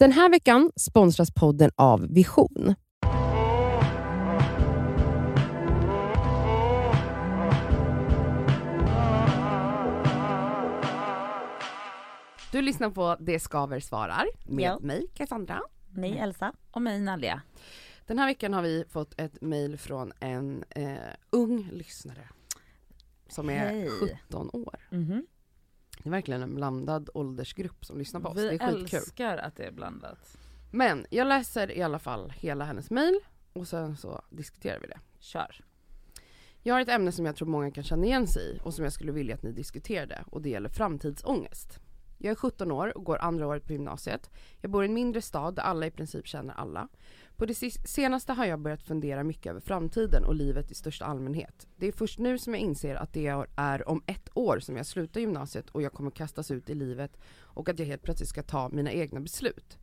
Den här veckan sponsras podden av Vision. Du lyssnar på Det skaver svarar med Ja. mig Cassandra. Mig Elsa. Och mig Nadia. Den här veckan har vi fått ett mejl från en eh, ung lyssnare som är Hej. 17 år. Mhm. Det är verkligen en blandad åldersgrupp som lyssnar på oss. det Vi är skitkul. älskar att det är blandat. Men jag läser i alla fall hela hennes mejl och sen så diskuterar vi det. Kör. Jag har ett ämne som jag tror många kan känna igen sig i och som jag skulle vilja att ni diskuterade och det gäller framtidsångest. Jag är 17 år och går andra året på gymnasiet. Jag bor i en mindre stad där alla i princip känner alla. På det senaste har jag börjat fundera mycket över framtiden och livet i största allmänhet. Det är först nu som jag inser att det är om ett år som jag slutar gymnasiet och jag kommer kastas ut i livet och att jag helt plötsligt ska ta mina egna beslut.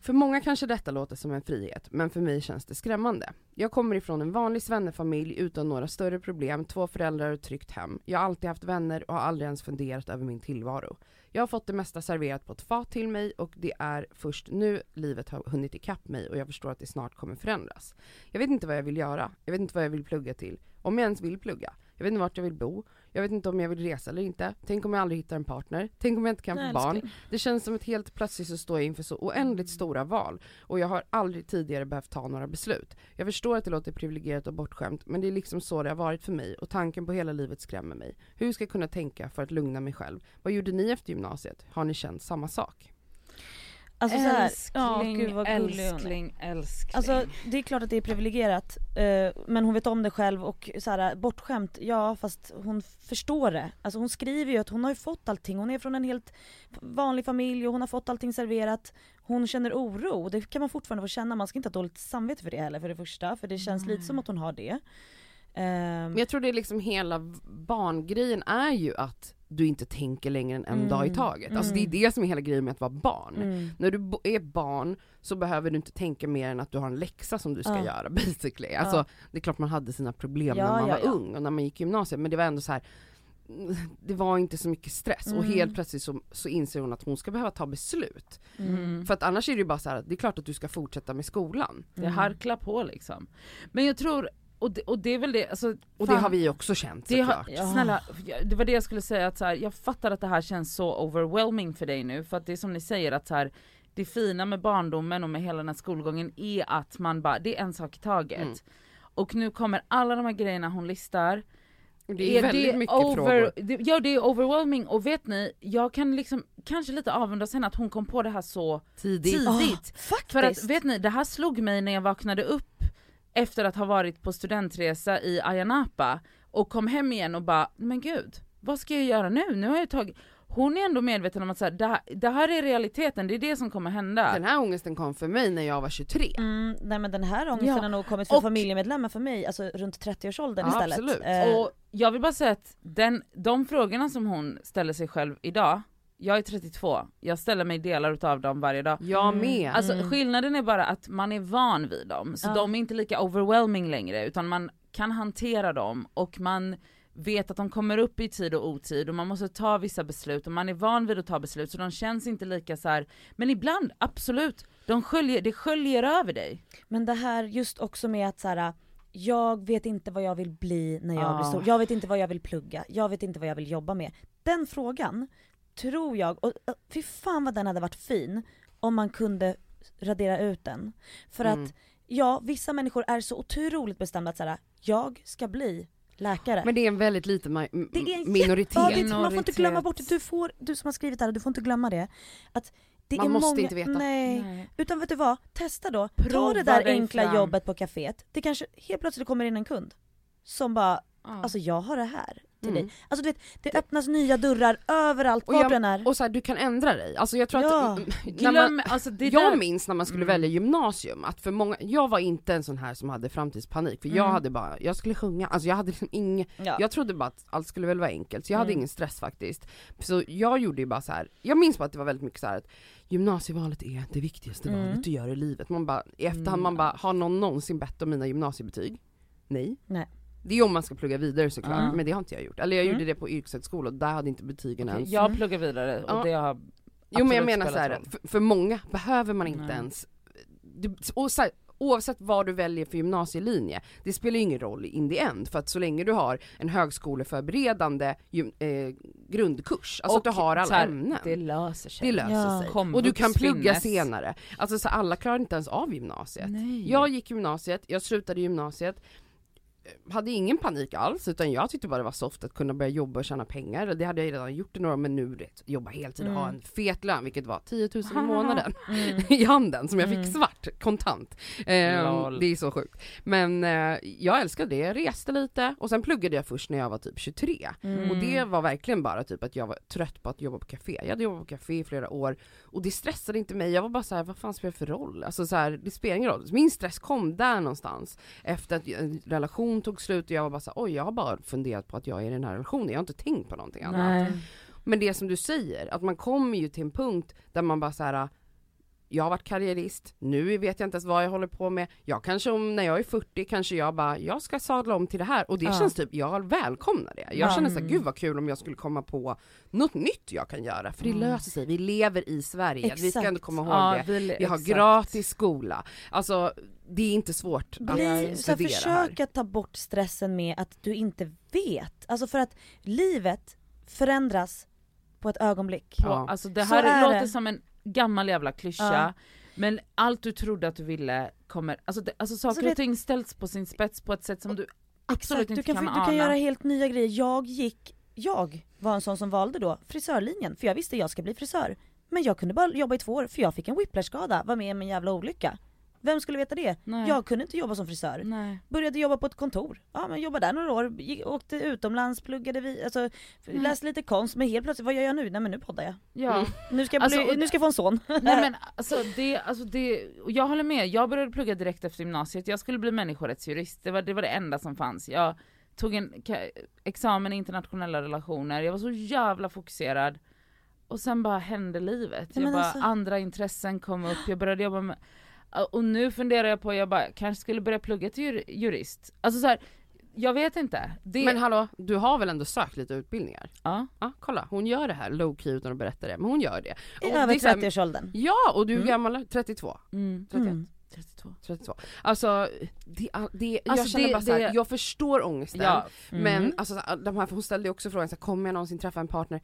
För många kanske detta låter som en frihet, men för mig känns det skrämmande. Jag kommer ifrån en vanlig svennefamilj utan några större problem, två föräldrar och ett tryggt hem. Jag har alltid haft vänner och har aldrig ens funderat över min tillvaro. Jag har fått det mesta serverat på ett fat till mig och det är först nu livet har hunnit ikapp mig och jag förstår att det snart kommer förändras. Jag vet inte vad jag vill göra, jag vet inte vad jag vill plugga till, om jag ens vill plugga. Jag vet inte vart jag vill bo, jag vet inte om jag vill resa eller inte. Tänk om jag aldrig hittar en partner, tänk om jag inte kan få barn. älskling. Det känns som att helt plötsligt så står jag inför så oändligt stora val och jag har aldrig tidigare behövt ta några beslut. Jag förstår att det låter privilegierat och bortskämt men det är liksom så det har varit för mig och tanken på hela livet skrämmer mig. Hur ska jag kunna tänka för att lugna mig själv? Vad gjorde ni efter gymnasiet? Har ni känt samma sak? Alltså så här, älskling, gud vad älskling, älskling. Alltså det är klart att det är privilegierat, eh, men hon vet om det själv och så här, bortskämt, ja fast hon förstår det. Alltså hon skriver ju att hon har ju fått allting, hon är från en helt vanlig familj och hon har fått allting serverat. Hon känner oro, det kan man fortfarande få känna, man ska inte ha dåligt samvete för det heller för det första, för det känns lite som att hon har det. Ehm, Men jag tror det är liksom hela barngrejen är ju att du inte tänker längre än en Mm, dag i taget. Alltså det är mm. det som är hela grejen med att vara barn. mm. När du är barn så behöver du inte tänka mer än att du har en läxa som du ska Ja. göra basically. Alltså Ja. det är klart man hade sina problem Ja, när man ja, var ja. ung och när man gick i gymnasiet men det var ändå så här. mm, Det var inte så mycket stress och Mm. helt plötsligt så, så inser hon att hon ska behöva ta beslut. mm. För att annars är det ju bara så här, det är klart att du ska fortsätta med skolan. Det Mm. harklar på liksom. Men jag tror, och det, och det är väl det, alltså, Och fan, det har vi också känt det har, såklart. Ja. Snälla, det var det jag skulle säga att så här, jag fattar att det här känns så overwhelming för dig nu för att det är som ni säger att så här, det fina med barndomen och med hela den här skolgången är att man bara, det är en sak i taget. Mm. Och nu kommer alla de här grejerna hon listar, det är, väldigt mycket frågor. det, Ja det är overwhelming och vet ni, jag kan liksom kanske lite avundas henne att hon kom på det här så Tidigt. tidigt. Faktiskt! För att vet ni, det här slog mig när jag vaknade upp efter att ha varit på studentresa i Ayia Napa och kom hem igen och bara, men gud, vad ska jag göra nu? Nu har jag tagit hon är ändå medveten om att så här, det, här, det här är realiteten, det är det som kommer hända. Den här ångesten kom för mig när jag var 23. Mm, nej men den här ångesten Ja, har nog kommit för och- familjemedlemmar för mig, alltså runt 30-årsåldern Ja, istället. absolut. Eh, Och jag vill bara säga att den, de frågorna som hon ställer sig själv idag, jag är 32, jag ställer mig delar utav dem varje dag. Jag Mm. med. Alltså Mm. skillnaden är bara att man är van vid dem, så Ja. de är inte lika overwhelming längre utan man kan hantera dem och man vet att de kommer upp i tid och otid och man måste ta vissa beslut och man är van vid att ta beslut så de känns inte lika så här. men ibland absolut, de sköljer, det sköljer över dig. Men det här just också med att så här, jag vet inte vad jag vill bli när jag Ja. blir stor, jag vet inte vad jag vill plugga, jag vet inte vad jag vill jobba med. Den frågan tror jag, och och fy fan vad den hade varit fin om man kunde radera ut den. För Mm. att ja, vissa människor är så otroligt bestämda att så här, jag ska bli läkare. Men det är en väldigt liten Det är en minoritet. Ja, det är, man får inte glömma bort det, du, får, du som har skrivit det här, du får inte glömma det. Att det Man är måste många, inte veta. Nej. Utan vet du vad? Testa då. Ta Prova det där enkla fram. jobbet på kaféet. Det kanske helt plötsligt kommer in en kund som bara, Ja. alltså jag har det här till Mm. dig. Alltså du vet, det öppnas nya dörrar överallt, Och vart jag- är. Och så här, du kan ändra dig. Alltså jag tror Ja. att... när Glöm, man, alltså det jag där, minns när man skulle Mm. välja gymnasium, att för många, jag var inte en sån här som hade framtidspanik för jag Mm. hade bara, jag skulle sjunga, alltså jag hade liksom inget, Ja. jag trodde bara att allt skulle väl vara enkelt, så jag hade Mm. ingen stress faktiskt. Så jag gjorde ju bara så här. jag minns bara att det var väldigt mycket så här att gymnasievalet är det viktigaste Mm. valet du gör i livet. Man bara, i efterhand Mm. man bara, har någon någonsin bett om mina gymnasiebetyg? Nej. Nej. Det är om man ska plugga vidare såklart, Ja. men det har inte jag gjort. Eller jag Mm. gjorde det på yrkeshögskola och där hade inte betygen Okej, ens jag Mm. pluggar vidare och Ja. det har Jo men jag menar spelat så här, roll. för, för många behöver man inte Nej. ens, du, och så här, oavsett vad du väljer för gymnasielinje, det spelar ingen roll in the end för att så länge du har en högskoleförberedande gym, eh, grundkurs, alltså att du har alla här, ämnen. Det löser sig. Det löser Ja. sig. Komvux och du kan plugga finnes. senare. Alltså så alla klarar inte ens av gymnasiet. Nej. Jag gick gymnasiet, jag slutade gymnasiet, hade ingen panik alls utan jag tyckte bara det var soft att kunna börja jobba och tjäna pengar. Det hade jag redan gjort i några år men nu vet, jobba heltid och ha Mm. en fet lön vilket var 10 000 i månaden Mm. i handen som jag fick Mm. svart, kontant. Eh, det är så sjukt. Men eh, jag älskade det, jag reste lite och sen pluggade jag först när jag var typ 23. Mm. Och det var verkligen bara typ att jag var trött på att jobba på café. Jag hade jobbat på café i flera år och det stressade inte mig. Jag var bara så här: vad fan spelar det för roll? Alltså så här, det spelar ingen roll. Min stress kom där någonstans efter att en relation tog slut och jag var bara så oj jag har bara funderat på att jag är i den här relationen, jag har inte tänkt på någonting annat. Nej. Men det som du säger, att man kommer ju till en punkt där man bara så här. Jag har varit karriärist, nu vet jag inte ens vad jag håller på med. Jag kanske om, när jag är 40 kanske jag bara, jag ska sadla om till det här och det Ja. känns typ, jag välkomnar det. Jag Ja. känner såhär, gud vad kul om jag skulle komma på något nytt jag kan göra, för det Mm. löser sig. Vi lever i Sverige, vi ska Exakt. ändå komma ihåg Ja, det. vi, Vi har exakt. gratis skola. Alltså det är inte svårt att Bli, så här, försök här. att ta bort stressen med att du inte vet. Alltså för att livet förändras på ett ögonblick. Ja. Alltså det Så här är låter det. som en gammal jävla klyscha, Ja. men allt du trodde att du ville kommer, alltså, det, alltså saker Alltså det- och ting ställs på sin spets på ett sätt som du absolut Exakt, inte du kan, kan, du ana. kan göra helt nya grejer. Jag gick, jag var en sån som valde då frisörlinjen, för jag visste jag ska bli frisör. Men jag kunde bara jobba i två år för jag fick en whiplashskada, var med om en jävla olycka. Vem skulle veta det? Nej. Jag kunde inte jobba som frisör. Nej. Började jobba på ett kontor, ja men jobbade där några år, gick, åkte utomlands, pluggade vi, alltså läste lite konst, men helt plötsligt, vad gör jag nu? Nej men nu poddar jag. Ja. Mm. Nu ska jag, Alltså, bli, nu ska jag få en son. Nej men alltså det, alltså det, jag håller med, jag började plugga direkt efter gymnasiet, jag skulle bli människorättsjurist, det var det, var det enda som fanns. Jag tog en examen i internationella relationer, jag var så jävla fokuserad. Och sen bara hände livet. Ja, Jag bara, alltså- andra intressen kom upp, jag började jobba med och nu funderar jag på, jag bara kanske skulle börja plugga till jur- jurist. Alltså så här, jag vet inte. Det, Men hallå, du har väl ändå sökt lite utbildningar? ja. Ja, kolla, hon gör det här low key utan att berätta det, men hon gör det. I över det är så här- 30-årsåldern. Ja, och du är Mm. gammal, 32? Mm. 31? Mm. 32. 32. Alltså, det, det, jag Alltså, känner det- bara så här, det- jag förstår ångesten, Ja, men Mm. alltså, så här, de här, hon ställde ju också frågan så här, kommer jag någonsin träffa en partner?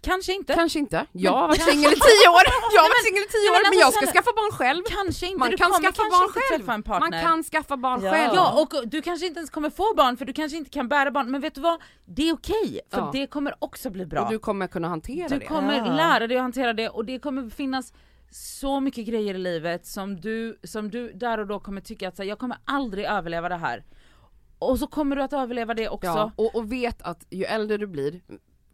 Kanske inte. Kanske inte, jag har varit singel i 10 år, jag har varit singel i 10 Nej, år men men alltså, jag ska skaffa barn själv. Kanske inte, Man du kan kommer skaffa barn inte själv. träffa en partner. Man kan skaffa barn Ja. själv. Ja och du kanske inte ens kommer få barn för du kanske inte kan bära barn, men vet du vad? Det är okej, för Ja. det kommer också bli bra. Och du kommer kunna hantera Du det. kommer Ja. lära dig att hantera det och det kommer finnas så mycket grejer i livet som du, som du där och då kommer tycka att så här, jag kommer aldrig överleva det här. Och så kommer du att överleva det också. Ja, och, och vet att ju äldre du blir,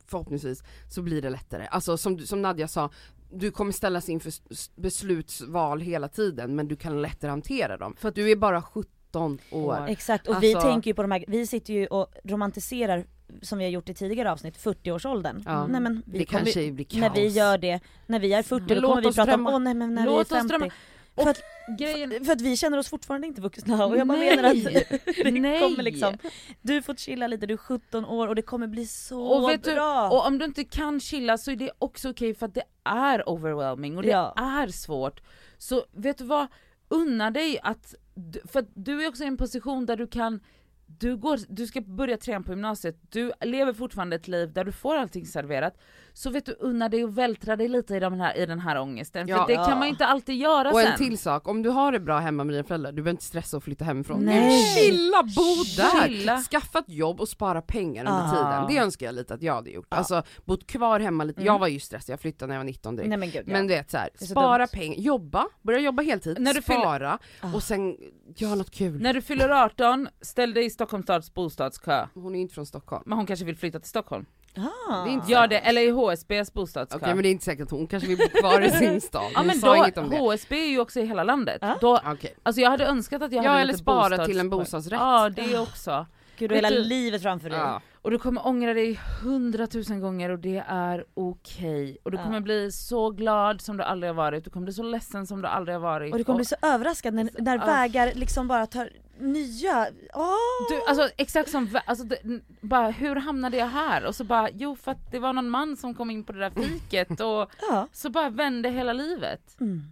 förhoppningsvis, så blir det lättare. Alltså som, som Nadja sa, du kommer ställas inför beslutsval hela tiden men du kan lättare hantera dem. För att du är bara 17 år. Exakt, och vi Alltså- tänker ju på de här, vi sitter ju och romantiserar som vi har gjort i tidigare avsnitt, 40-årsåldern. Ja. Nej men vi Det kommer, kanske blir kaos. när vi gör det, när vi är 40 Men då kommer vi prata drömma. om, åh nej men när Låt vi är oss 50. drömma. För att, Grejen, för att vi känner oss fortfarande inte vuxna och jag bara Nej. menar att det Nej. kommer liksom, du får chilla lite, du är 17 år och det kommer bli så och vet du, bra. och om du inte kan chilla så är det också okej för att det är overwhelming och det Ja. är svårt. Så vet du vad, unna dig att, du- för att du är också i en position där du kan du, går, du ska börja trean på gymnasiet, du lever fortfarande ett liv där du får allting serverat, så vet du unna dig och vältra dig lite i, de här, i den här ångesten, Ja. för det Ja. kan man ju inte alltid göra Och sen. en till sak, om du har det bra hemma med dina föräldrar, du behöver inte stressa och flytta hemifrån. Nej. Chilla, bo där! Skaffa ett jobb och spara pengar under Ah. tiden. Det önskar jag lite att jag hade gjort. Ja. Alltså bott kvar hemma lite, Mm. jag var ju stressad, jag flyttade när jag var 19 direkt. Nej men gud. Men du vet såhär, är så spara pengar, jobba, börja jobba heltid, När du fyller- spara Ah. och sen gör något kul. När du fyller 18, ställ dig i Stockholms stads bostadskö. Hon är inte från Stockholm. Men hon kanske vill flytta till Stockholm. Ah. Det inte Gör det, eller i HSBs bostadskö. Okej men det är inte säkert att hon kanske vill bo kvar i sin stad. Ja men sa då, inget om det. HSB är ju också i hela landet. Ja. Då, Okej. alltså jag hade önskat att jag Ja, hade eller lite spara bostads- till en bostadsrätt. Ja det också. Gud du har hela du- livet framför dig. Ja. Och du kommer ångra dig hundratusen gånger och det är okej. Och du Ja. kommer bli så glad som du aldrig har varit, du kommer bli så ledsen som du aldrig har varit. Och du kommer bli så överraskad när, när Ah. vägar liksom bara tar nya, åh! Du, alltså exakt som, alltså, det, bara hur hamnade jag här? Och så bara, jo för att det var någon man som kom in på det där fiket och ja. så bara vände hela livet. Mm.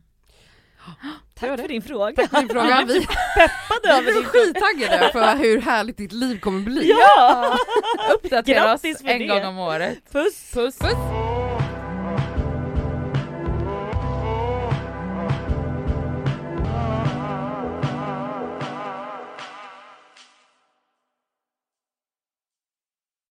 Tack för din fråga. Min fråga, vi, Peppade över din skittaggade för hur härligt ditt liv kommer bli. Ja! Oss för en det. gång om året. Puss! Puss! Puss!